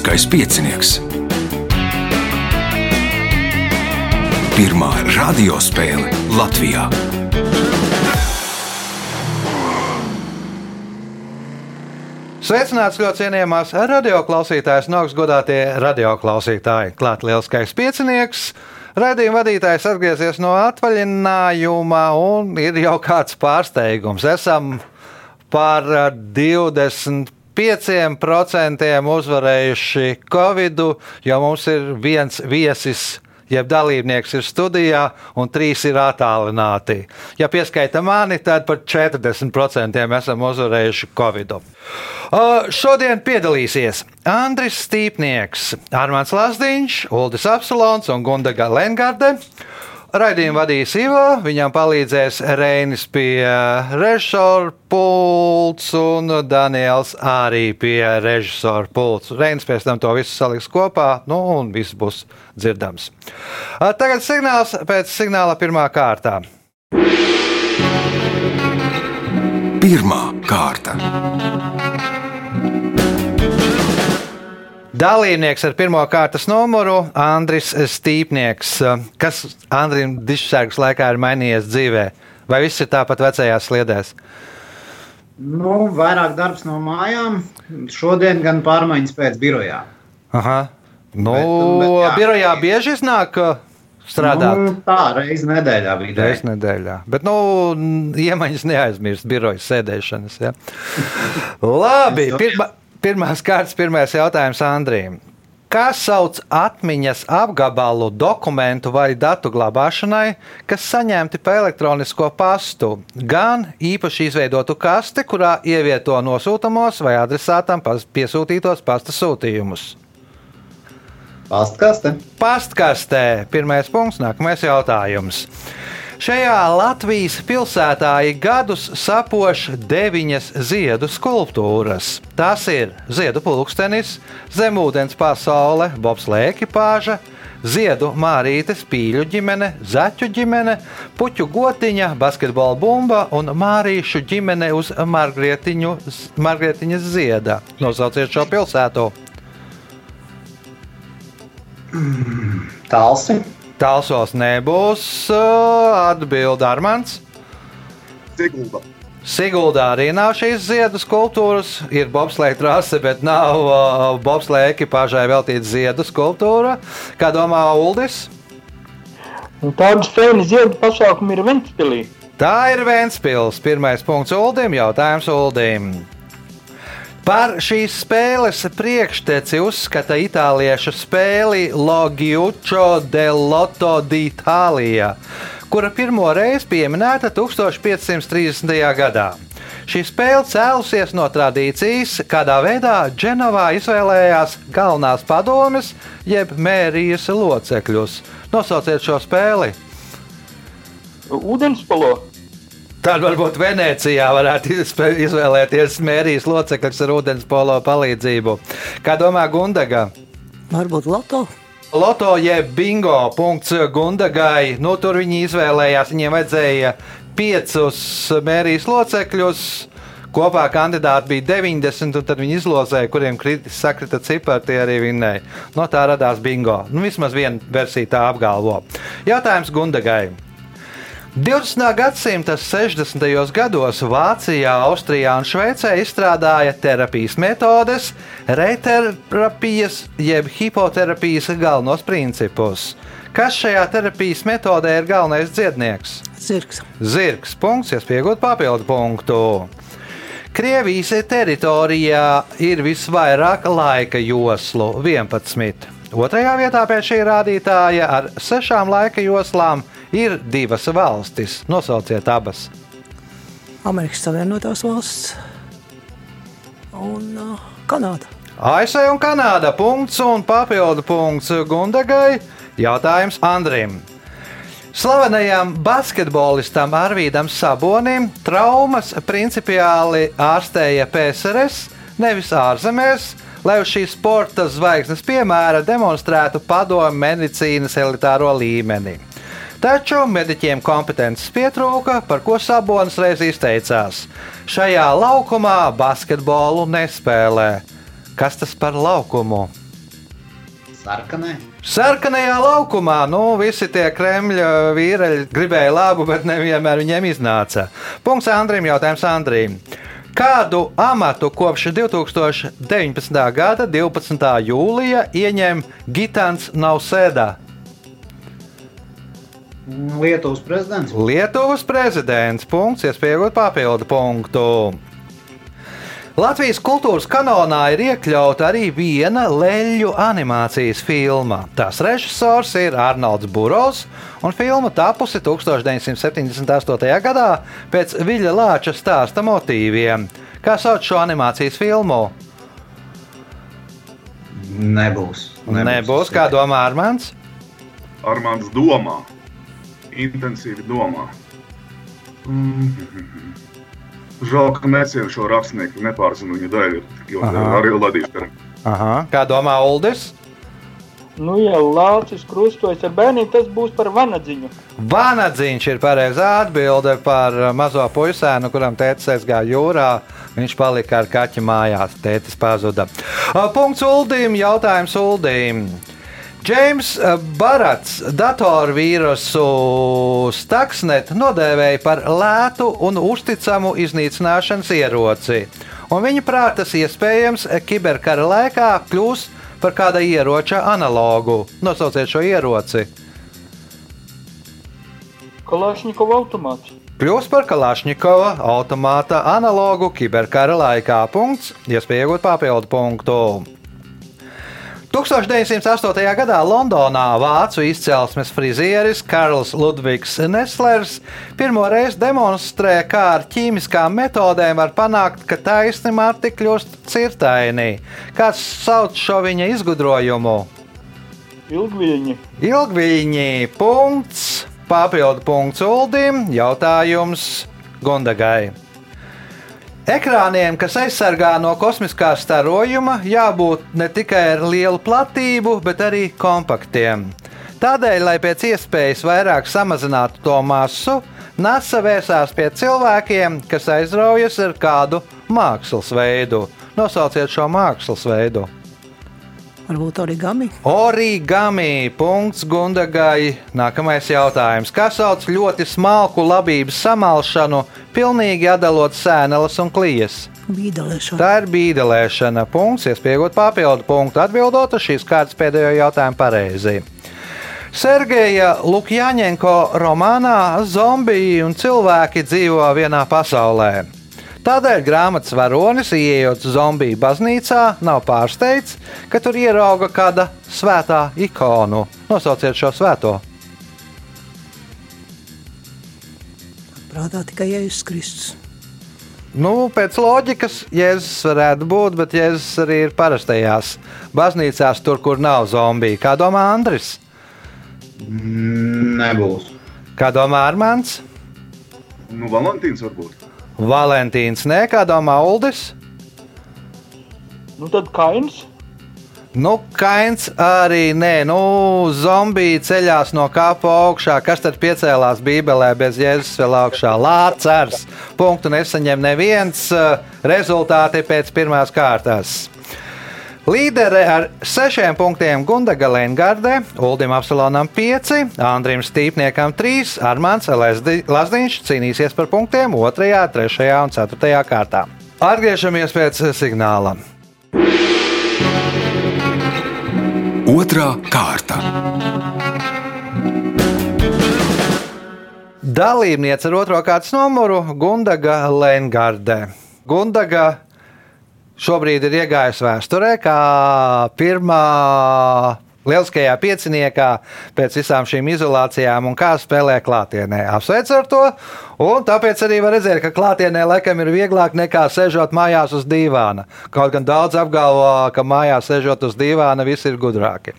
lieliskais piecinieks. Pirmā radiospēle Latvijā. Sveicināts ļoti cienījamās radioklausītājas, no augstas godātie radioklausītāji. Klāt lielskais piecinieks. Radījuma vadītājs atgriezies no atvaļinājuma un ir jau kāds pārsteigums. Esam par 20 5% uzvarējuši Covid, jo mums ir viens viesis jeb dalībnieks ir studijā, un trīs ir attālināti. Ja pieskaita mani, tad par 40% esam uzvarējuši Covid. Uh, šodien piedalīsies Andris Stīpnieks, Armāns Lazdiņš, Uldis Apsalons un Gundaga Lengarde. Raidījumu vadīs Ivo, viņam palīdzēs Reinis pie režisora pults un Daniels arī pie režisora pults. Reinis pēc tam to visu saliks kopā, nu un viss būs dzirdams. Tagad signāls pēc signāla pirmā kārtā. Pirmā kārta. Dalībnieks ar pirmā kārtas numuru - Andris Stīpnieks. Kas Andrim Dišsargas laikā ir mainījies dzīvē? Vai viss ir tāpat vecajās sliedēs? Nu, vairāk darbs no mājām. Šodien gan pārmaiņas pēc birojā. Aha. Nu, Bet, bet, jā. birojā bieži iznāk uh, strādāt. Nu, tā reizes nedēļā vidēji. Reizes nedēļā. Bet, nu, iemaņas neaizmirst birojas sēdēšanas. Ja? Labi, pirma, pirmās kārtas, pirmais jautājums Andrijam. Kā sauc atmiņas apgabalu dokumentu vai datu glabāšanai, kas saņemti pa elektronisko pastu? Gan īpaši izveidotu kasti, kurā ievieto nosūtamos vai adresātam piesūtītos pasta sūtījumus. Pastkaste. Pastkastē pirmais punkts, nākamais jautājums. Šajā Latvijas pilsētā ik gadus sapoš deviņas ziedu skulptūras. Tas ir ziedu pulkstenis, zemūdens pasaule, bobslēga ekipāža, ziedu mārītes, pīļu ģimene, zaķu ģimene, puķu gotiņa, basketbola bumba un mārīšu ģimene uz Margrietiņas zieda. Nosauciet šo pilsētu. Talsi. Tālsos nebūs atbildīgs Armāns. Sigulda. Siguldā arī nav šīs ziedu skulptūras. Ir bobslēga trase, bet nav uh, bobslēga ekipāžai veltīta ziedu skulptūra. Kā domā Uldis? Un Tādu spēļu ziedu pasākumu ir Ventspilī. Tā ir Vēnspils. Pirmais punkts Uldim. Jautājums Uldim. Par šīs spēles priekšteci uzskata itāliešu spēli Logiučo de Lotto d'Italia, kura pirmo reizi pieminēta 1530. gadā. Šī spēle cēlusies no tradīcijas, kādā veidā Dženovā izvēlējās galvenās padomes, jeb mērijas locekļus. Nosauciet šo spēli! Ūdenspolo. Tad varbūt Venecijā varētu izvēlēties mērijas locekļus ar ūdens polo palīdzību. Kā domā Gundaga? Varbūt Lato. Loto jeb bingo. Punkts Gundagai. Nu, tur viņi izvēlējās, viņiem vajadzēja piecus mērijas locekļus. Kopā kandidāti bija 90, un tad viņi izlozēja, kuriem kriti, sakrita cipari, tie arī vinnēja. No tā radās bingo. Nu, vismaz viena versija tā apgalvo. Jautājums Gundagai. 20. gadsimta 60. gados Vācijā, Austrijā un Šveicē izstrādāja terapijas metodes, reiterapijas jeb hipoterapijas galvenos principus. Kas šajā terapijas metodē ir galvenais dziednieks? Zirgs. Zirgs. Punkts, iespējot papildu punktu. Krievijas teritorijā ir visvairāk laika joslu - 11. Otrajā vietā pēc šī rādītāja ar sešām laika joslām ir divas valstis. Nosauciet abas. Amerikas Savienotās valsts un uh, Kanāda. ASV un Kanāda. Punkts un papildu punkts Gundagai. Jautājums Andrim. Slavenajam basketbolistam Arvīdam Sabonim traumas principiāli ārstēja PSRS, nevis ārzemēs, lai uz šīs sporta zvaigznes piemēra demonstrētu padomu medicīnas elitāro līmeni. Taču mediķiem kompetences pietrūka, par ko Sabonis reiz izteicās: Šajā laukumā basketbolu nespēlē. Kas tas par laukumu? Sarkanē. Sarkanajā laukumā nu, visi tie Kremļa vīreļi gribēja labu, bet nevienmēr viņiem iznāca. Punkts Andrim, jautājums Andrim. Kādu amatu kopš 2019. gada 12. jūlija ieņem Gitāns Nausēdā? Lietuvas prezidents. Lietuvas prezidents. Punkts, iespējot papildu punktu. Latvijas kultūras kanālā ir iekļauta arī viena leļu animācijas filma. Tās režisors ir Arnolds Burovs, un filma tapusi 1978. gadā pēc Viļa Lāča stāsta motīviem. Kā sauc šo animācijas filmu? Nebūs. Nebūs, Nebūs kā domā Armāns. Armāns domā, intensīvi domā. Mm. Žēl, ka necienu šo rakstnieku, nepārzinu viņa dēļ, jo Aha. arī ladīšu. Aha. Kā domā Uldis? Nu, ja Lācis krustojas ar bērniem, tas būs par vanadziņu. Vanadziņš ir pareizā atbilde par uh, mazo puisēnu, kuram tēvs aizgāja jūrā. Viņš palika ar kaķi mājās, tētis pazuda. Punkts Uldīm, jautājums Uldīm. Džeims uh, Barats datorvīrusu Stuxnet nodēvēja par lētu un uzticamu iznīcināšanas ieroci. Un viņa prāt, tas iespējams kiberkara laikā kļūs par kāda ieroča analogu. Nosauciet šo ieroci. Kalašņikova automāts. Kļūst par Kalašņikova automāta analogu kiberkara laikā. Punkts, iespēja iegūt papildu punktu. 1908. gadā Londonā vācu izcelsmes frizieris Karls Ludvigs Neslers pirmo reizi demonstrē, kā ar ķīmiskām metodēm var panākt, ka taisni mati kļūst cirtaini. Kāds sauc šo viņa izgudrojumu? Ilgviņi. Ilgviņi, punkts, papildu punkts Uldim, jautājums Gundagai. Ekrāniem, kas aizsargā no kosmiskā starojuma, jābūt ne tikai ar lielu platību, bet arī kompaktiem. Tādēļ, lai pēc iespējas vairāk samazinātu to masu, NASA vērsās pie cilvēkiem, kas aizraujas ar kādu mākslas veidu. Nosauciet šo mākslas veidu. Varbūt origami. Origami. Punkts Gundagai. Nākamais jautājums. Kas sauc ļoti smalku labības samalšanu, pilnīgi atdalot sēneles un klijas? Bīdelēšana. Tā ir bīdelēšana. Punkts, iespējot papildu punktu, atbildot uz šīs kārtas pēdējo jautājumu pareizi. Sergeja Lukjaņenko romānā zombiji un cilvēki dzīvo vienā pasaulē. Tādēļ grāmatas varonis, ieejot zombiju baznīcā, nav pārsteigts, ka tur ierauga kāda svētā ikonu. Nosauciet šo svēto. Prātā tikai Jēzus Kristus. Nu, pēc loģikas Jēzus varētu būt, bet Jēzus arī ir parastajās baznīcās, tur, kur nav zombiju. Kā domā Andris? Nebūs. Kā domā Armāns? Nu, Valentīns varbūt. Valentīns, nē, kā domā Uldis? Nu, tad kains. Nu, kains arī nē, nu, zombiji ceļās no kapa augšā. Kas tad piecēlās Bībelē bez Jēzus vēl augšā? Lācars. Punktu nesaņem neviens. Rezultāti pēc pirmās kārtas. Līdere ar sešiem punktiem Gundaga Lengarde, Uldim Apsalonam 5, Andrim Stīpniekam 3, Armāns Lazdiņš cīnīsies par punktiem 2, 3 un 4 kārtā. Atgriežamies pēc signāla. Otra kārta. Dalībniece ar otro kārtas numuru Gundaga Lengarde. Gundaga šobrīd ir iegājusi vēsturē kā pirmā lieliskajā pieciniekā pēc visām šīm izolācijām un kā spēlē klātienē. Apsveicu ar to, un tāpēc arī var redzēt, ka klātienē laikam ir vieglāk nekā sēžot mājās uz dīvāna. Kaut gan daudz apgalvo, ka mājās sēžot uz dīvāna visi ir gudrāki.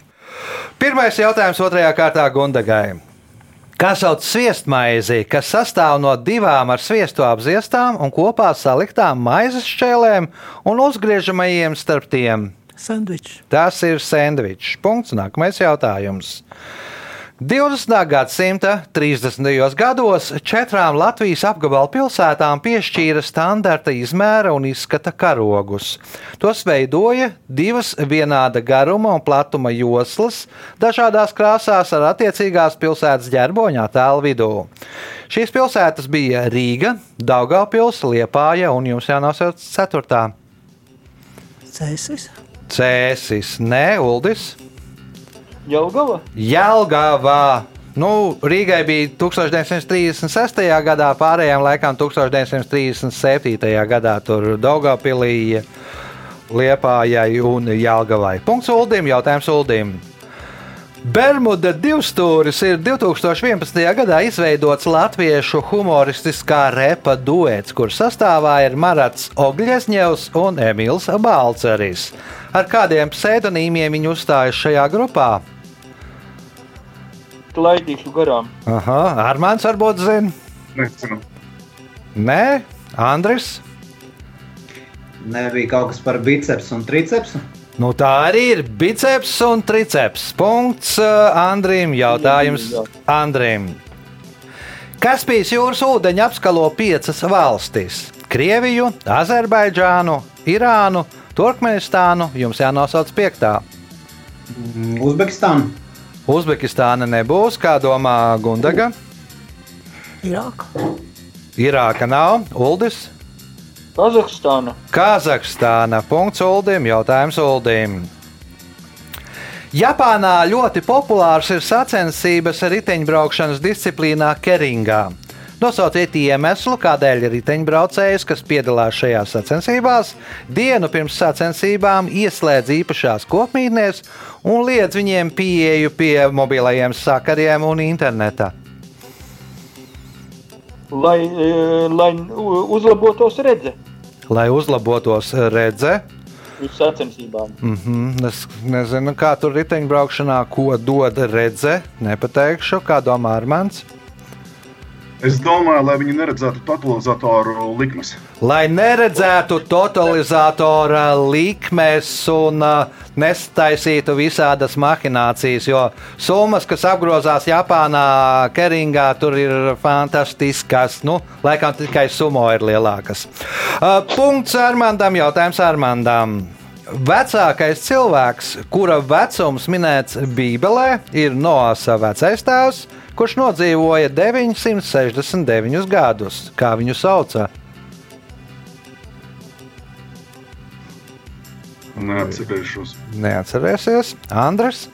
Pirmais jautājums otrajā kārtā Gundagai. Kā sauc sviestmaizi, kas sastāv no divām ar sviestu apziestām un kopā saliktām maizes šķēlēm un uzgriežamajiem starp tiem? Sandvičs. Tas ir sandvičs. Punkts. Nākamais jautājums. 20. gadsimta 30. gados četrām Latvijas apgabalu pilsētām piešķīra standarta izmēra un izskata karogus. Tos veidoja divas vienāda garuma un platuma joslas, dažādās krāsās ar attiecīgās pilsētas ģerboņa tēlu vidū. Šīs pilsētas bija Rīga, Daugavpils, Liepāja un jums jānosauc ceturtā. Cēsis. Cēsis, nē, Uldis. Jelgava? Jelgavā. Nu, Rīgai bija 1936. gadā, pārējām laikām 1937. gadā tur Daugavpilī, Liepājai un Jelgavai. Punkts Uldim, jautājums Uldim. Bermuda divstūris ir 2011. gadā izveidots latviešu humoristiskā repa duets, kur sastāvā ir Marats Ogļesņevs un Emīls Balceris. Ar kādiem pseidonīmiem viņi uzstājas šajā grupā? Laidīšu garām. Aha, Armāns varbūt zina. Nezinu. Nē, Andris. Nebija kaut kas par bicepsu un tricepsu. Nu, tā arī ir biceps un triceps. Punkts uh, Andrim. Jautājums. Andrim. Kaspijas jūras ūdeņi apskalo piecas valstis - Krieviju, Azerbaidžānu, Irānu, Turkmenistānu. Jums jānosauc piektā. Mm, Uzbekistāna. Nebūs, kā domā Gundaga. Irāka. Irāka nav, Uldis. Kazahstāna. Kazahstāna. Punkts Uldim. Jautājums Uldim. Japānā ļoti populārs ir sacensības riteņbraukšanas disciplīnā Keringā. Nosauciet iemeslu, kādēļ riteņbraucējs, kas piedalās šajās sacensībās, dienu pirms sacensībām ieslēdz īpašās kopmītnēs un liedz viņiem pieeju pie mobilajiem sakariem un interneta. Lai, e, lai uzlabotos redze Lai uzlabotos redzes, uz sacensībām. Mm -hmm. Es nezinu, kā tur riteņbraukšanā, ko dod redzes. Nepateikšu, kā domā Armāns. Es domāju, lai viņi neredzētu totalizatoru likmes. Lai neredzētu totalizatora likmes un uh, nestaisītu visādas mahinācijas, jo summas, kas apgrozās Japānā, Keringā, tur ir fantastiskas. Nu, laikam tikai sumo ir lielākas. Uh, punkts Armandam, jautājums Armandam. Vecākais cilvēks, kura vecums minēts Bībelē, ir Noasa vecais tēvs, kurš nodzīvoja 969 gadus. Kā viņu sauca? Neatcerēšos. Neatcerēsies. Andres,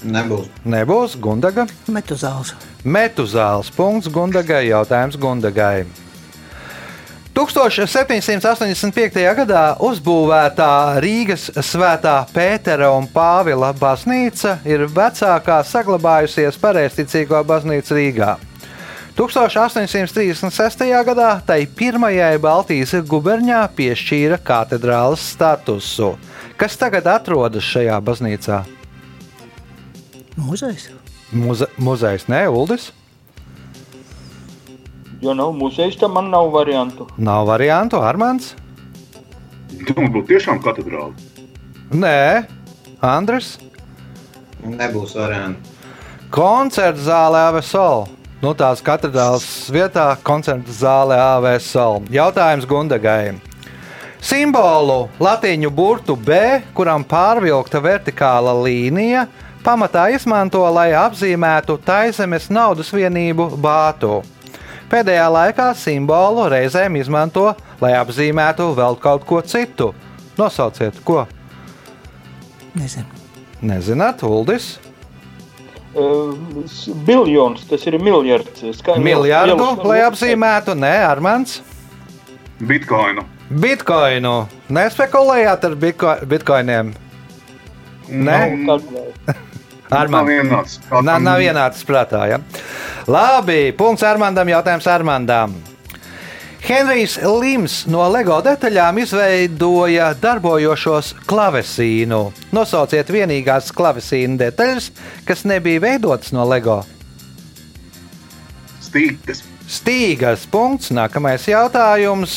Nebūs. nebūs Gundaga. Metuzāls. Metuzāls punkts Gundagai. Jautājums Gundagai. 1785. gadā uzbūvētā Rīgas Svētā Pētera un Pāvila baznīca ir vecākā saglabājusies pareizticīgo baznīca Rīgā. 1836. gadā tai pirmajai Baltijas guberņā piešķīra katedrāles statusu. Kas tagad atrodas šajā baznīcā? Muzejs. Muze muzejs, ne Uldis? Jo nav muzejs, tam man nav variantu. Nav variantu, Armāns? Domāju, būtu tiešām katedrāle. Nē, Andris. Nebūs variantu. Koncerta zālē AVSOL. Nu, tās katedrālas vietā, koncerta zālē AVSOL. Jautājums Gundagai. Simbolu latīņu burtu B, kuram pārvilkta vertikāla līnija, pamatā izmanto, lai apzīmētu taizemes naudas vienību bātu. Pēdējā laikā simbolu reizēm izmanto, lai apzīmētu vēl kaut ko citu. Nosauciet, ko? Nezinu. Nezināt, Uldis. Uh, biljons, tas ir miljards. Ska, Miljardu, liels- lai apzīmētu, nē, Armāns. Bitcoinu. Bitcoinu. Nespekulējāt ar bitko bitkoiniem. Nē, Kalkulēt. Nav vienāds. Nav, nav vienāds prātā. Ja? Labi, punkts Armandam, jautājums Armandam. Henrijs Lims no LEGO detaļām izveidoja darbojošos klavesīnu. Nosauciet vienīgās klavesīnu detaļas, kas nebija veidotas no LEGO. Stīgas. Stīgas punkts. Nākamais jautājums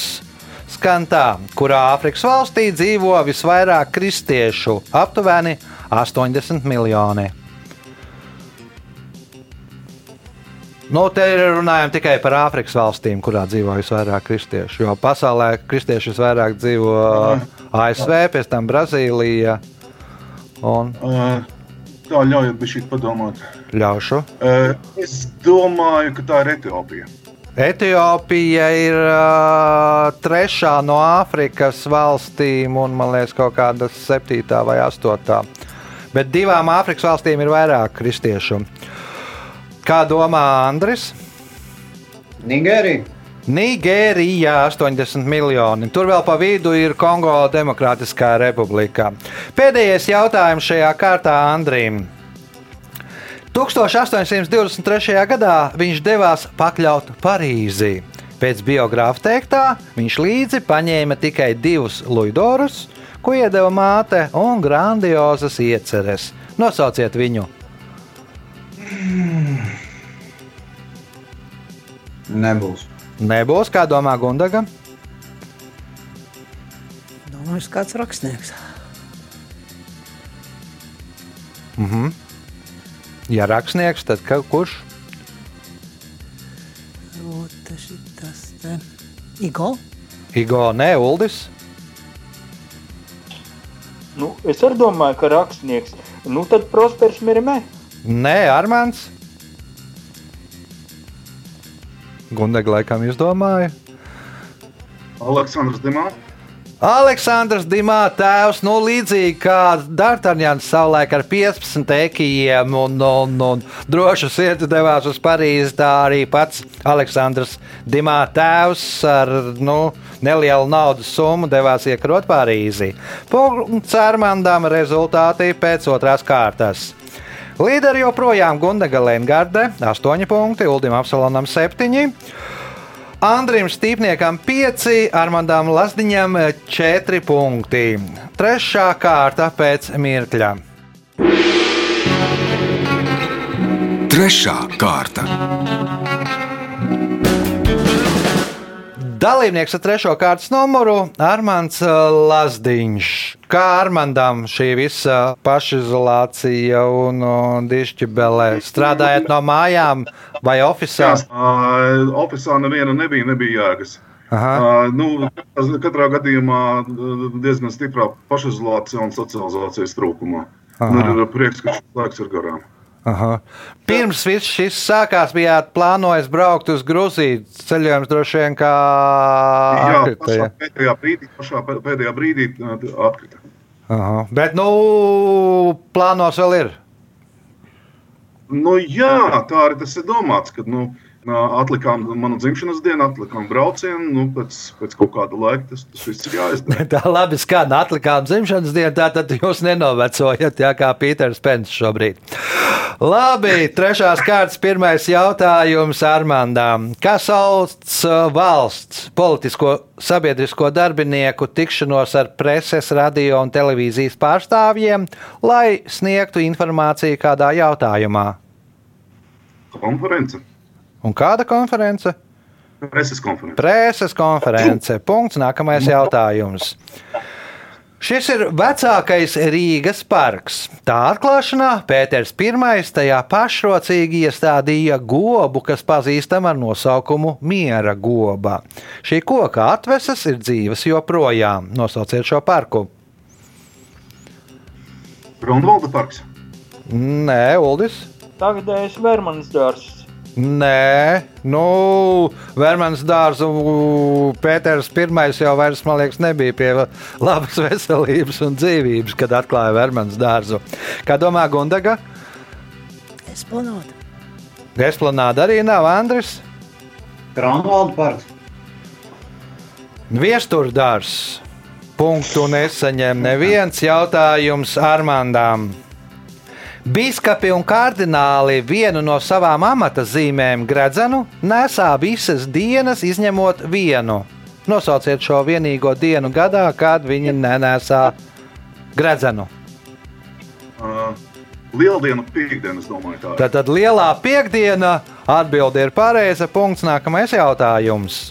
skan tā, kurā Āfrikas valstī dzīvo visvairāk kristiešu - aptuveni 80 miljoni. Nu, te runājam tikai par Āfrikas valstīm, kurā dzīvo visvairāk kristiešu. Jo pasaulē kristieši visvairāk dzīvo ASV, pēc tam Brazīlija. Un Uh, Tā ļaujiet man šī padomāt. ļaušu. Uh, Es domāju, ka tā ir Etiopija. Etiopija ir uh, trešā no Āfrikas valstīm, un man liekas, kaut kāda septītā vai astotā. Bet divām Āfrikas valstīm ir vairāk kristiešu. Kā domā Andris? Nigērija. Nigērijā 80 miljoni. Tur vēl pa vidu ir Kongo Demokrātiskā republika. Pēdējais jautājums šajā kārtā Andrim. 1823. gadā viņš devās pakļaut Parīzi. Pēc biogrāfa teiktā, viņš līdzi paņēma tikai divus luidorus, ko iedeva māte, un grandiozas ieceres. Nosauciet viņu! Nebūs. Nebūs, kā domā Gundaga. Domāju, kāds rakstnieks. Ja rakstnieks, tad ka, kurš? O, tas ir tas te. Igo. Igo, ne Uldis. Nu, es arī domāju, ka rakstnieks. Nu, tad Prospers Mirmē. Nē, Armāns. Gundaga laikam izdomāja. Aleksandrs Dimā. Aleksandrs Dimā tēvs, nu līdzīgi kā Dārtaņāns savulaik ar 15 ekijiem un, un, un drošu sirdi devās uz Parīzi, tā arī pats Aleksandrs Dimā tēvs ar nu, nelielu naudas summu devās iekarot Parīzi. Punkts Armandam rezultāti pēc otrās kārtas. Līderi joprojām Gundaga Lengarde, 8 punkti, Uldim Apsalonam 7. Andrim Stīpniekam 5, Armandam Lasdiņam 4 punkti. Trešā kārta pēc mirkļa. Trešā kārta. Dalībnieks ar trešo kārtas numuru - Armāns Lazdiņš. Kā Armandam šī visa pašizolācija un, un dišķibelē? Strādājot no mājām vai oficiālā? Uh, oficiālā neviena nebija, nebija jēgas. Aha. Uh, nu, katrā- gadījumā uh, diezgan stiprā pašizolācija un socializācijas trūkumā. Aha. ir prieks, ka šis laiks ir garām. Aha. Pirms viss šis sākās, bijāt plānojis braukt uz Grūziju. Ceļojums droši vien kā Jā, atkrita, pašā ja? pēdējā brīdī, pašā pē- pēdējā brīdī uh, atkrita. Aha. Bet, nu, plānos vēl ir. Nu, jā, tā arī tas ir domāts, kad nu, atlikām manu dzimšanas dienu, atlikām braucienu. Nu, pēc, pēc kaut kāda laika tas, tas viss ir jāizdara. Tā labi skan, atlikām dzimšanas dienu, tā tad jūs nenovecojat, jā, kā Pīters Pence šobrīd. Labi, trešās kārtas pirmais jautājums Armandām. Kā sauc valsts politisko sabiedrisko darbinieku tikšanos ar preses, radio un televīzijas pārstāvjiem, lai sniegtu informāciju kādā jautājumā? Konference, Un kāda konference? preses konference. Preses konference. Punkts. Nākamais jautājums. Šis ir vecākais Rīgas parks. Tā atklāšanā Pēters I tajā pašrocīgi iestādīja gobu, kas pazīstama ar nosaukumu Miera goba. Šī koka atveses ir dzīves joprojām. Nosauciet šo parku. Ronvalda parks. Nē, Uldis. Tagadējais Vermanas dārsts. Nē, nu, Vermans dārza Pēters I jau vairs, man liekas, nebija pie labas veselības un dzīvības, kad atklāja Vermans dārzu. Kā domā Gundaga? Esplanāda. Esplanāda arī nav Andris. Kronvalda parks. Viesturdārs. Punktu nesaņem neviens jautājums Armandām. Biskapi un kardināli vienu no savām amata zīmēm, gredzenu, nesā visas dienas, izņemot vienu. Nosauciet šo vienīgo dienu gadā, kad viņi nesā gredzenu. Uh, Lieldienu piekdienu, es domāju, tā ir. Tad, tad lielā piekdiena atbilde ir pareiza. Punkts. Nākamais jautājums.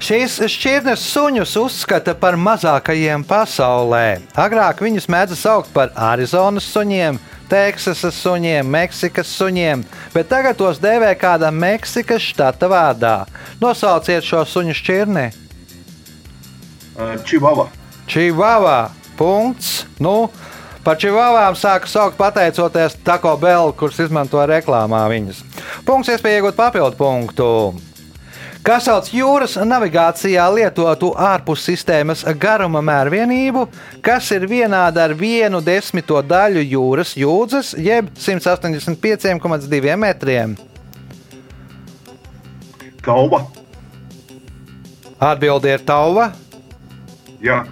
Šīs šķirnes suņus uzskata par mazākajiem pasaulē. Agrāk viņus mēdza saukt par Arizonas suņiem, Teksasas suņiem, Meksikas suņiem, bet tagad tos dēvē kāda Meksikas štata vārdā. Nosauciet šo suņu šķirni. Čivava. Čivavā. Punkts. Nu, par čivavām sāka saukt pateicoties Taco Bell, kurš izmanto reklāmā viņas. Punkts, iespēja iegūt papildu punktu. Kas sauc jūras navigācijā lietotu ārpus sistēmas garuma mērvienību, kas ir vienāda ar vienu desmito daļu jūras jūdzes, jeb 185,2 metriem? Tauba. Atbilde ir tauva. Jā.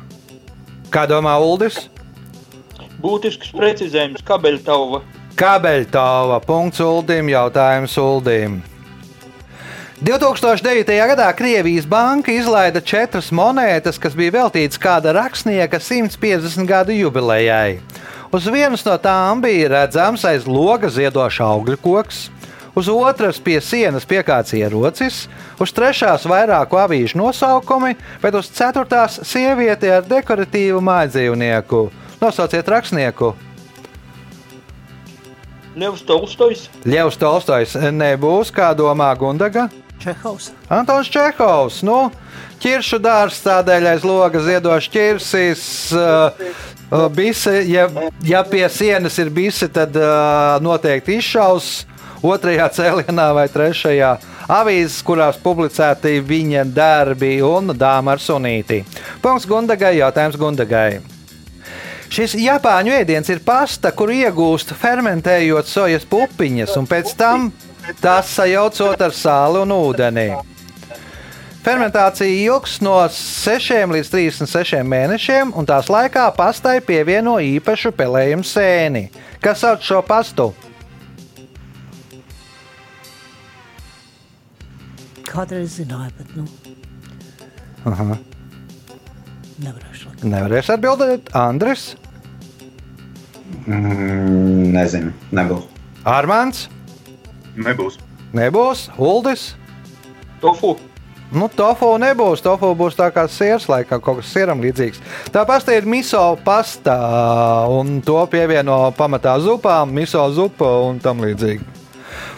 Kā domā Uldis? Būtisks precizējums, kabeļtauva. Kabeļtauva. Punkts Uldim. Jautājums Uldim. 2009. gadā Krievijas banka izlaida četras monētas, kas bija veltītas kāda rakstnieka 150 gadu jubilejai. Uz vienas no tām bija redzams aiz loga ziedošs augļu koks, uz otras pie sienas piekāts ierocis, uz trešās vairāku avīžu nosaukumi, bet uz ceturtās sieviete ar dekoratīvu mājdzīvnieku. Nosauciet rakstnieku! Ļevs Tolstojs, Ļevs Tolstojs nebūs, kā domā Gundaga. Čehovs. Antons Čekovs, nu, ķiršu dārsts tādēļ aiz loga ziedošs ķirsis. Uh, uh, bise, ja, ja pie sienas ir bise, tad uh, noteikti izšaus otrajā cēlienā vai trešajā. Avīzes, kurās publicēti viņa darbi un dāma ar sunīti. Punkts Gundagai, jautājums Gundagai. Šis japāņu ēdiens ir pasta, kuru iegūst fermentējot sojas pupiņas un pēc tam tās sajaucot ar sāli un ūdeni. Fermentācija ilgs no 6 līdz 36 mēnešiem, un tās laikā pastai pievieno īpašu pelējumu sēni. Kas sauc šo pastu? Kādreiz zināju, bet nu, Aha. nevarēšu likt. Nevarēs atbildēt, Andris, Mm, nezinu, nebūs. Armāns, Nebūs. nebūs, Uldis. tofu, Nu, tofu nebūs. Tofu būs tā kā sērs, laikam kaut kas sēram līdzīgs. Tā pasta ir miso pasta, un to pievieno pamatā zupām, miso zupa un tam līdzīgi.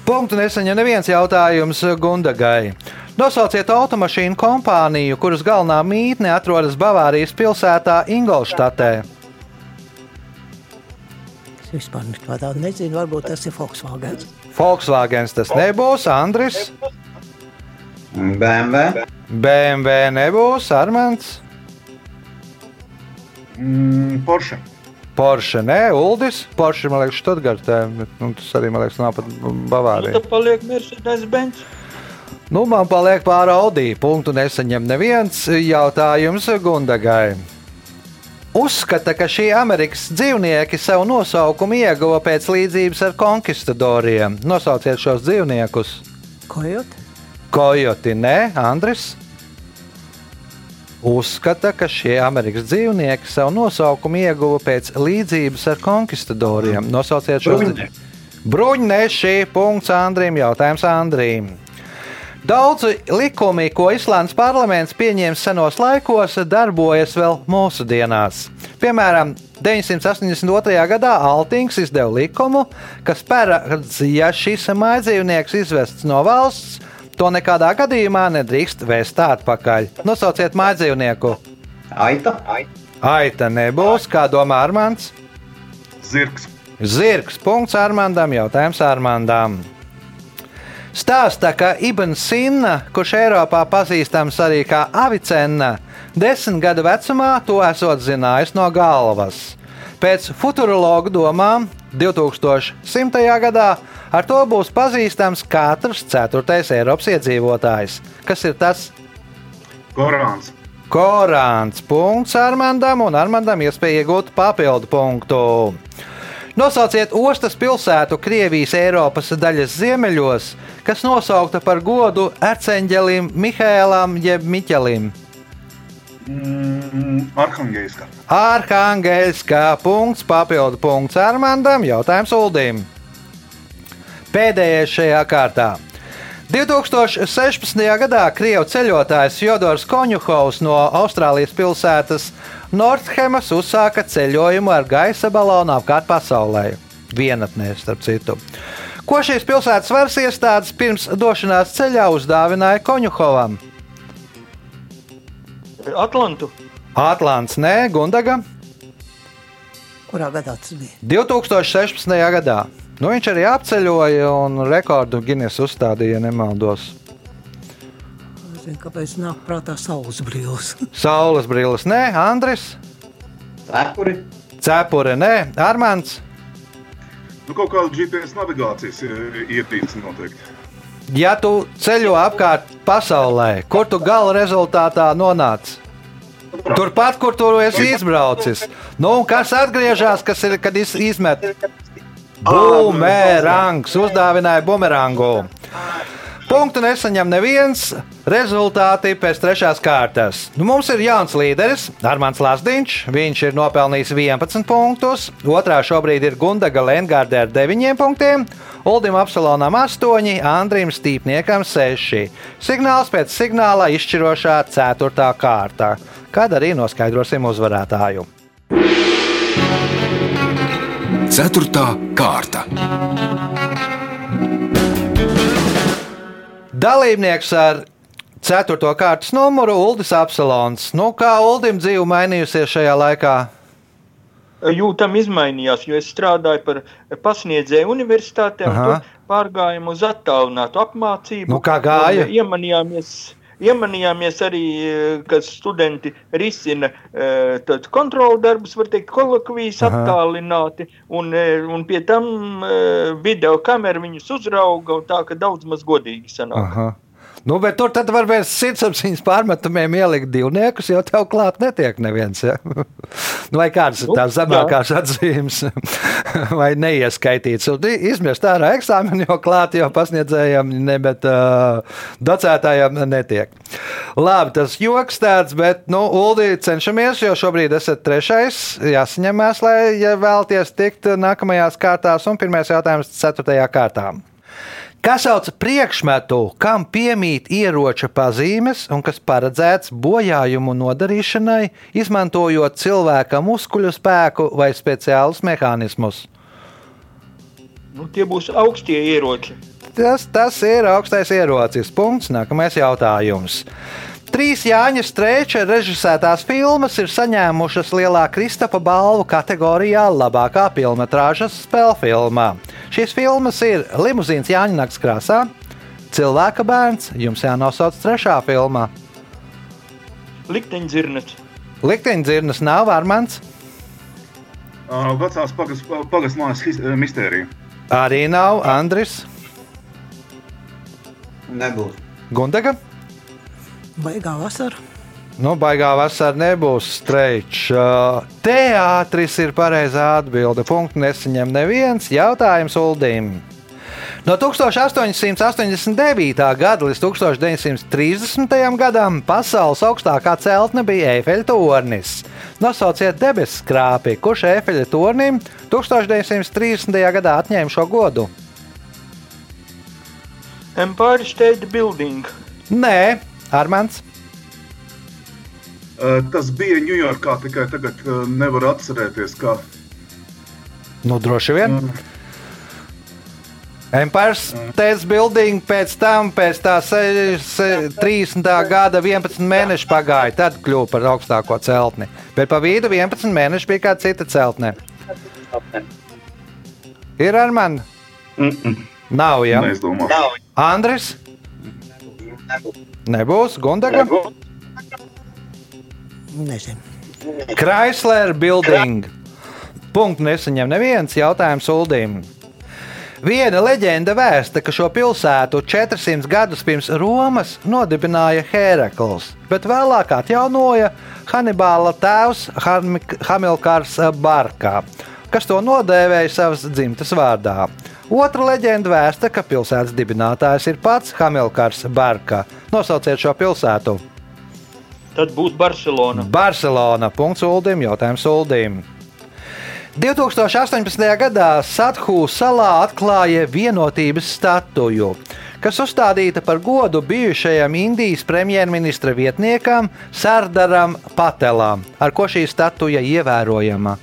Punktu nesaņem neviens jautājums Gundagai. Nosauciet automašīnu kompāniju, kuras galvenā mītne atrodas Bavārijas pilsētā Ingolštatē. Es vispār neko tādu nezinu. Varbūt tas ir Volkswagen. Volkswagen tas nebūs, Andris, BMW. BMW nebūs, Armāns, Mm, Porsche. Porsche, ne, Uldis. Porsche, man liekas, Stuttgartē, nu, tas arī, man liekas, nav pat nu, Bavārija. tad paliek Mercedes Benz. Nu, man paliek pāri Audī. Punktu nesaņem neviens jautājums Gundagai. Uzskata, ka šie Amerikas dzīvnieki savu nosaukumu ieguva pēc līdzības ar konkistadoriem. Nosauciet šos dzīvniekus. Kojot? Kojoti, nē, Andris. Uzskata, ka šie Amerikas dzīvnieki savu nosaukumu ieguva pēc līdzības ar konkistadoriem. Nosauciet šos Bruņi. Bruņneši. Punkts Andrim. Jautājums Andrim. Daudzi likumi, ko Islandes parlaments pieņēma senos laikos, darbojas vēl mūsdienās. Piemēram, 982. gadā Altings izdeva likumu, kas paredz, ja šis mājdzīvnieks izvests no valsts, to nekādā gadījumā nedrīkst vēst atpakaļ. Nosauciet mājdzīvnieku. Aita. Aita nebūs, kā domā Armāns. Zirgs. Zirgs. Punkts Armandam. Jautājums Armandam. Stāsta, ka Ibn Sina, kurš Eiropā pazīstams arī kā Avicenna, desmit gadu vecumā to esot zinājis no galvas. Pēc futurologu domām 2100. gadā ar to būs pazīstams katrs ceturtais Eiropas iedzīvotājs. Kas ir tas? Korāns. Korāns. Punkts Armandam, un Armandam iespēja iegūt papildu punktu. Nosauciet ostas pilsētu Krievijas Eiropas daļas ziemeļos, kas nosaukta par godu arcēnģelim Mihēlam jeb Miķelim. Mm, Arhangeiska. Arhangēļskā punkts, papildu punkts Armandam, jautājums Uldim. Pēdējais šajā kārtā. 2016. gadā krievu ceļotājs Jodors Koņuhovs no Austrālijas pilsētas Nordhemas uzsāka ceļojumu ar gaisa balonu apkārt pasaulē. vienatnē, starp citu. Ko šīs pilsētas varas iestādes pirms došanās ceļā uzdāvināja Koņuhovam? Atlantu. Atlants, nē, Gundaga Kurā gadā tas bija? 2016. gadā. Nu, viņš arī apceļoja un rekordu Guinness uzstādīja, ja nemaldos. Kāpēc nāk prātā saules brilles. Saules brilles, nē, Andris, Cepuri. Cepure, nē, Armāns. Nu, kaut kāda GPS navigācijas eh, ietīce noteikti. Ja tu ceļo apkārt pasaulē, kur tu gala rezultātā nonāc? Turpat, kur tu esi izbraucis. Nu, kas atgriežas, kas ir, kad iz, izmet? Bumerangs, uzdāvināja bumerangu. Punktu nesaņem neviens. Rezultāti pēc trešās kārtas. Nu, mums ir jauns līderis, Armāns Lasdiņš. Viņš ir nopelnījis 11 punktus. Otrā šobrīd ir Gundaga Lengārde ar 9 punktiem. Uldim Apsalonam 8, Andrim Stīpniekam 6. Signāls pēc signāla izšķirošā 4. kārta, kad arī noskaidrosim uzvarētāju. Ceturtā kārta. Dalībnieks ar 4. kārtas numuru Uldis Apsalons. Nu, kā Uldim dzīve mainījusies šajā laikā? Jūtam izmainījās, jo es strādāju par pasniedzēju universitātē pārgājām uz attālinātu apmācību. Nu, kā gāja? Iemanījāmies, iemanījāmies arī, eh, ka studenti risina eh, kontrolu darbus, var teikt, kolokvijas Aha. attālināti, un, eh, un pie tam video kamera viņus uzrauga, un tā, ka daudz maz godīgi sanāk. Aha. Nu, bet tur tad var bez sirdsapziņas pārmetumiem ielikt divniekus, jo tev klāt netiek neviens. Ja? Nu, vai kādas ir tās zemākās atzīmes, vai neieskaitīts. Un izmest ārā eksāmenu, jo klāt jau pasniedzējiem, ne, bet uh, docētājiem netiek. Labi, tas joks tāds, bet, nu, Uldi, cenšamies, jo šobrīd esat trešais. Jāsaņemās, lai ja vēlties tikt nākamajās kārtās, un pirmais jautājums ceturtajā kārtā. Kas sauc priekšmetu, kam piemīt ieroča pazīmes un kas paredzēts bojājumu nodarīšanai, izmantojot cilvēka muskuļu spēku vai speciālus mehānismus? Nu, tie būs augstie ieroči. Tas, tas ir augstais ierocis. Punkts. Nākamais jautājums. Trīs Jāņa Strēča režisētās filmas ir saņēmušas lielā Kristapa balvu kategorijā labākā filmas spēļu filmā. Šīs filmas ir Limuzīns Jāņa Nakts krāsā, Cilvēka bērns, jums jānosauc trešā filmā. Likteņdzirnets. Likteņdzirnas nav Armāns, Uh, Vecās pagas, pagas mājas mistērija. arī nav Andris Nebūs. Gundaga. Baigā vasara. Nu, baigā vasarā nebūs streičs. Teātris ir pareizā atbilde. Punktu nesaņem neviens. Jautājums Uldīm. No 1889. gada līdz 1930. gadam pasaules augstākā celtne bija Eifeļa tornis. Nosauciet debesu skrāpi, kurš Eifeļa tornim 1930. gadā atņēma šo godu. Empire State Building. Nē, Armāns. Uh, Tas bija Ņujorkā, tikai tagad uh, nevar atcerēties, kā. Nu, droši vien. Empire State Building pēc tam, pēc tā se, se, 30. gada 11 mēneši pagāja, tad kļuva par augstāko celtni. Bet pa vidu 11 mēneši bija kāda cita celtne. Ir ar mani? Nav jau. Neizdomā. Andris? Nebūs. Gundaga? Nezinu. Chrysler Building. Punktu nesaņem neviens jautājums Uldīm. Viena leģenda vēsta, ka šo pilsētu 400 gadus pirms Romas nodibināja Hērakls, bet vēlāk atjaunoja Hannibāla tēvs Ham- Hamilkars Barkā, kas to nodēvēja savas dzimtas vārdā. Otra leģenda vēsta, ka pilsētas dibinātājs ir pats Hamilkars Barkā. Nosauciet šo pilsētu! Tad būs Barcelona. Barcelona. Punkts Uldim, jautājums Uldim. 2018. gadā Sathu salā atklāja vienotības statuju, kas uzstādīta par godu bijušajam Indijas premjerministra vietniekam Sardaram Patelam, ar ko šī statuja ievērojama.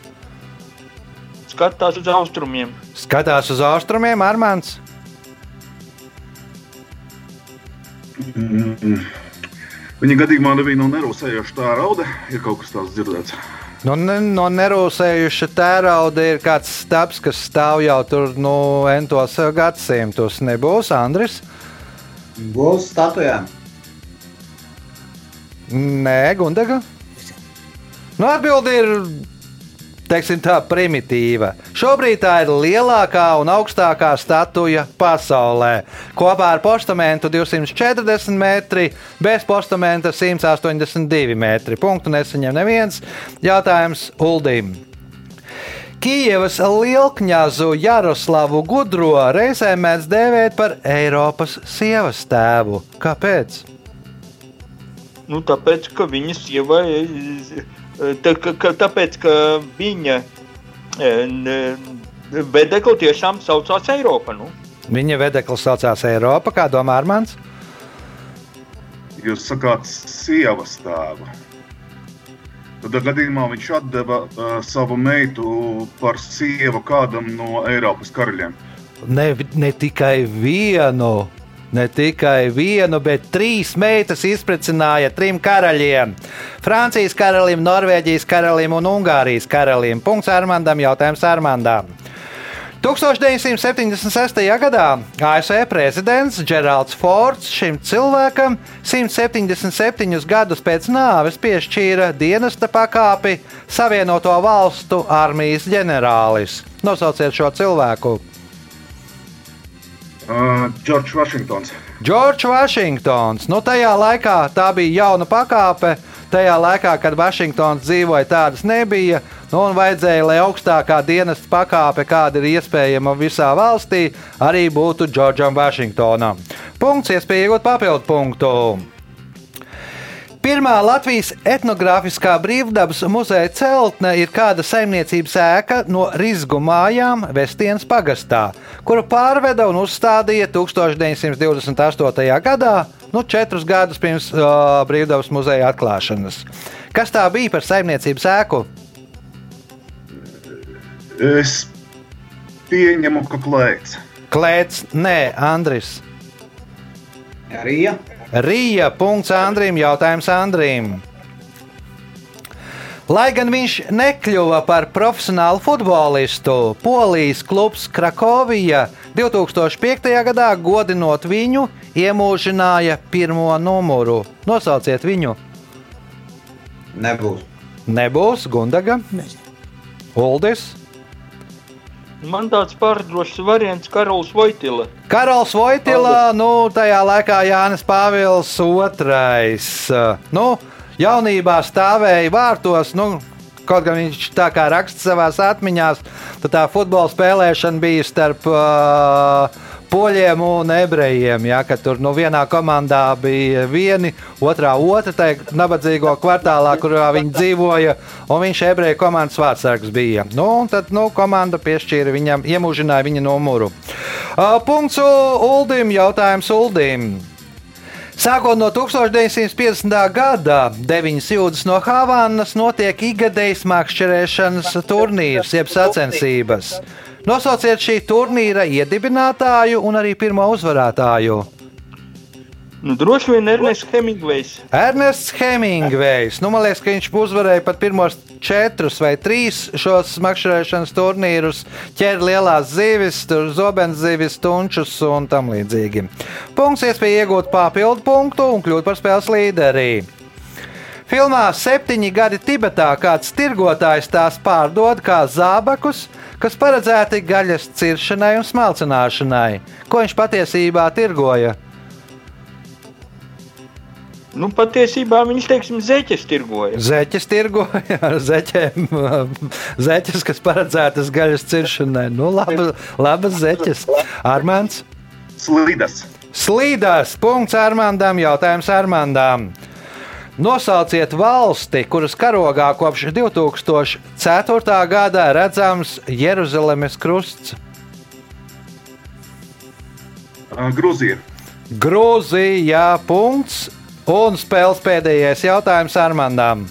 Skatās uz austrumiem. Skatās uz austrumiem, Armāns. Mm. Viņa gadījumā nebija no nerūsējoša tā rauda, ir kaut kas tāds dzirdēts. Nu, ne, no nerūsējuša tērauda ir kāds stāsts, kas stāv jau tur nu, entos gadsimtus. Nebūs Andris? Būs statujā. Nē, Gundaga. Nu, Atbilde ir teiksim, tā, primitīva. Šobrīd tā ir lielākā un augstākā statuja pasaulē. Kopā ar postamentu 240 metri, bez postamenta 182 metri. Punktu nesaņem neviens. Jautājums Uldim. Kijavas lielkņazu Jaroslavu Gudro reizē mēdz dēvēt par Eiropas sievas tēvu. Kāpēc? Nu, tāpēc, ka viņa sieva, tā, ka, ka, tāpēc, ka viņa vedekli tiešām saucās Eiropa. Nu. Viņa vedeklis saucās Eiropa, kā domā Armāns? Jūs sakāt, sievas tēva. Tad gadījumā viņš atdeva uh, savu meitu par sievu kādam no Eiropas karaļiem. Ne, ne tikai vienu, ne tikai vienu, bet trīs meitas izprecināja trim karaļiem. Francijas karalim, Norvēģijas karalim un Ungārijas karalim. Punkts Armandam, jautājums Armandam. 1976. gadā ASV prezidents Geralds Fords šim cilvēkam 177 gadus pēc nāves piešķīra dienesta pakāpi Savienoto Valstu armijas ģenerālis. Nosauciet šo cilvēku! Džordžs uh, Vašingtons. Džordžs Vašingtons. Nu, tajā laikā tā bija jauna pakāpe. Tajā laikā, kad Vašingtons dzīvoja, tādas nebija. Nu, un vajadzēja, lai augstākā dienas pakāpe, kāda ir iespējama visā valstī, arī būtu Džordžam Vašingtonam. Punkts, iespēja iegūt papildu punktu. Pirmā Latvijas etnogrāfiskā brīvdabas muzeja celtne ir kāda saimniecības ēka no Rizgu mājām Vestienas pagastā, kuru pārveda un uzstādīja 1928. gadā, nu, četrus gadus pirms uh, brīvdabas muzeja atklāšanas. Kas tā bija par saimniecības ēku? Es pieņemu, ka klēts. Klēts, nē, Andris. Rīja. Rīja. Punkts Andrim. Jautājums Andrim. Lai gan viņš nekļuva par profesionālu futbolistu, Polijas klubs Krakovija 2005. gadā godinot viņu, iemūžināja pirmo numuru. Nosauciet viņu! Nebūs. Nebūs Gundaga, Uldis. Man tāds pārdrošs variants Karols Voitila. Karols Voitila, nu, tajā laikā Jānis Pāvils II. Nu, jaunībā stāvēja vārtos. Nu, Kaut gan viņš tā kā raksta savā atmiņā, tad tā futbola spēlēšana bija starp uh, poļiem un ebrejiem. Ja, tur nu, vienā komandā bija vieni, otrā otra, tā nabadzīgo kvartālā, kurā viņi dzīvoja, un viņš ebreju komandas vārdsargs bija. Nu, tad nu, komanda piešķīra viņam, iemūžināja viņa numuru. Uh, punkts Uldim, jautājums Uldim. Sākot no 1950. gada, 9 jūdzes no Havanas notiek ikgadējas makšķerēšanas turnīrs, jeb sacensības. Nosauciet šī turnīra iedibinātāju un arī pirmo uzvarētāju. Nu, droši vien Ernests Hemingvejs. Ernests Hemingvejs. Nu, man liekas, ka viņš uzvarēja pat pirmos četrus vai trīs šos makšķerēšanas turnīrus, ķēra lielās zivis, zobens zivis, tunčus un tam līdzīgi. Punkts iespēja iegūt papildu punktu un kļūt par spēles līderi. Filmā Septiņi gadi Tibetā kāds tirgotājs tās pārdod kā zābakus, kas paredzēti gaļas ciršanai un smalcināšanai. Ko viņš patiesībā tirgoja? Nu, patiesībā viņš, teiksim, zeķes tirgoja. Zeķes tirgoja ar zeķiem. Zeķes, kas paredzētas gaļas ciršanai. Nu, laba, labas zeķes. Armāns. Slīdas. Slīdās. Punkts Armāndam. Jautājums Armāndam. Nosauciet valsti, kuras karogā kopš 2004. gada redzams Jeruzalemes krusts. Grūzija. Grūzija. Punkts. Un spēles pēdējais jautājums Armandam.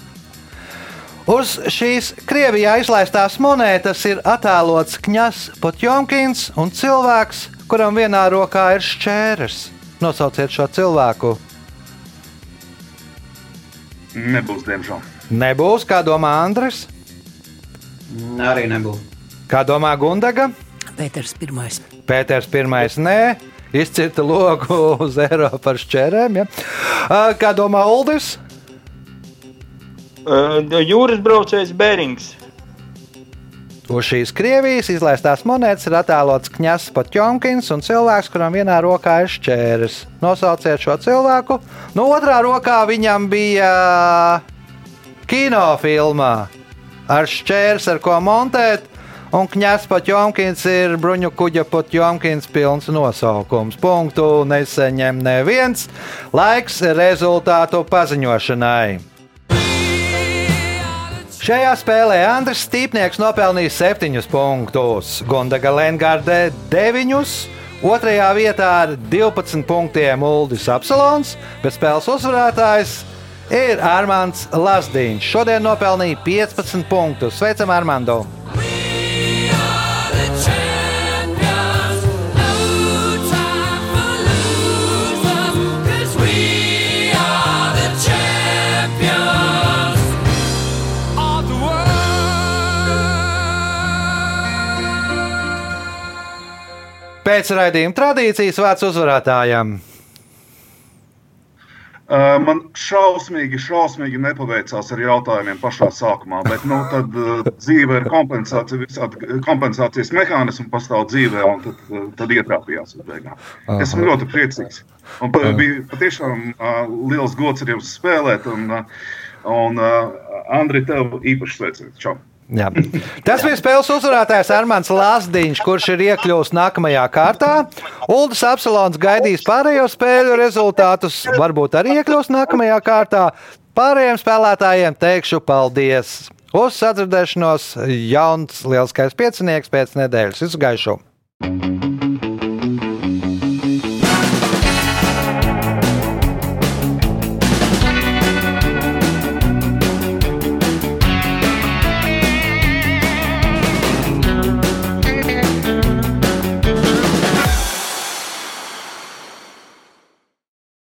Uz šīs Krievijā izlaistās monētas ir attēlots Kņas Potjomkins un cilvēks, kuram vienā rokā ir šķērs. Nosauciet šo cilvēku. Nebūs, diemžēl. Nebūs, kā domā Andris, Arī nebūs. kā domā Gundaga. Pēters pirmais. Pēters pirmais nē, izcirta loku uz eiro par šķērēm. Ja? Kā domā Uldis? Uh, jūras braucējs Bērings. Uz šīs Krievijas izlaistās monētas ir attēlots Kņas Potjomkins un cilvēks, kuram vienā rokā ir šķērs. Nosauciet šo cilvēku. No otrā rokā viņam bija kinofilmā ar šķērs, ar ko montēt. Un Kņas Potjomkins ir bruņu kuģa Potjomkins pilns nosaukums. Punktu neseņem neviens. Laiks rezultātu paziņošanai. Šajā spēlē Andris Stīpnieks nopelnīja 7 punktus, Gundaga Lengarde 9. Otrajā vietā ar 12 punktiem Uldis Apsalons, bet spēles uzvarētājs ir Armāns Lasdiņš. Šodien nopelnīja 15 punktus. Sveicam, Armando! Pēc raidījuma tradīcijas vārds uzvarētājam. Uh, man šausmīgi, šausmīgi nepaveicās ar jautājumiem pašā sākumā, bet nu, tad uh, dzīve ir kompensācija, visādi kompensācijas mehānismi pastāv dzīvē, un tad, uh, tad ietrāpījās uz beigām. Esmu ļoti priecīgs. Un pa, bija patiešām uh, liels gods ar jums spēlēt, un, uh, un uh, Andri, tev īpaši sveiciens. Čau! Jā. Tas bija spēles uzvarētājs Armāns Lāsdiņš, kurš ir iekļuvis nākamajā kārtā. Uldis Apsalons gaidīs pārējo spēļu rezultātus, varbūt arī iekļūs nākamajā kārtā. Pārējiem spēlētājiem teikšu paldies! Uz sadzirdēšanos jauns lielskais piecinieks pēc nedēļas izgaišu!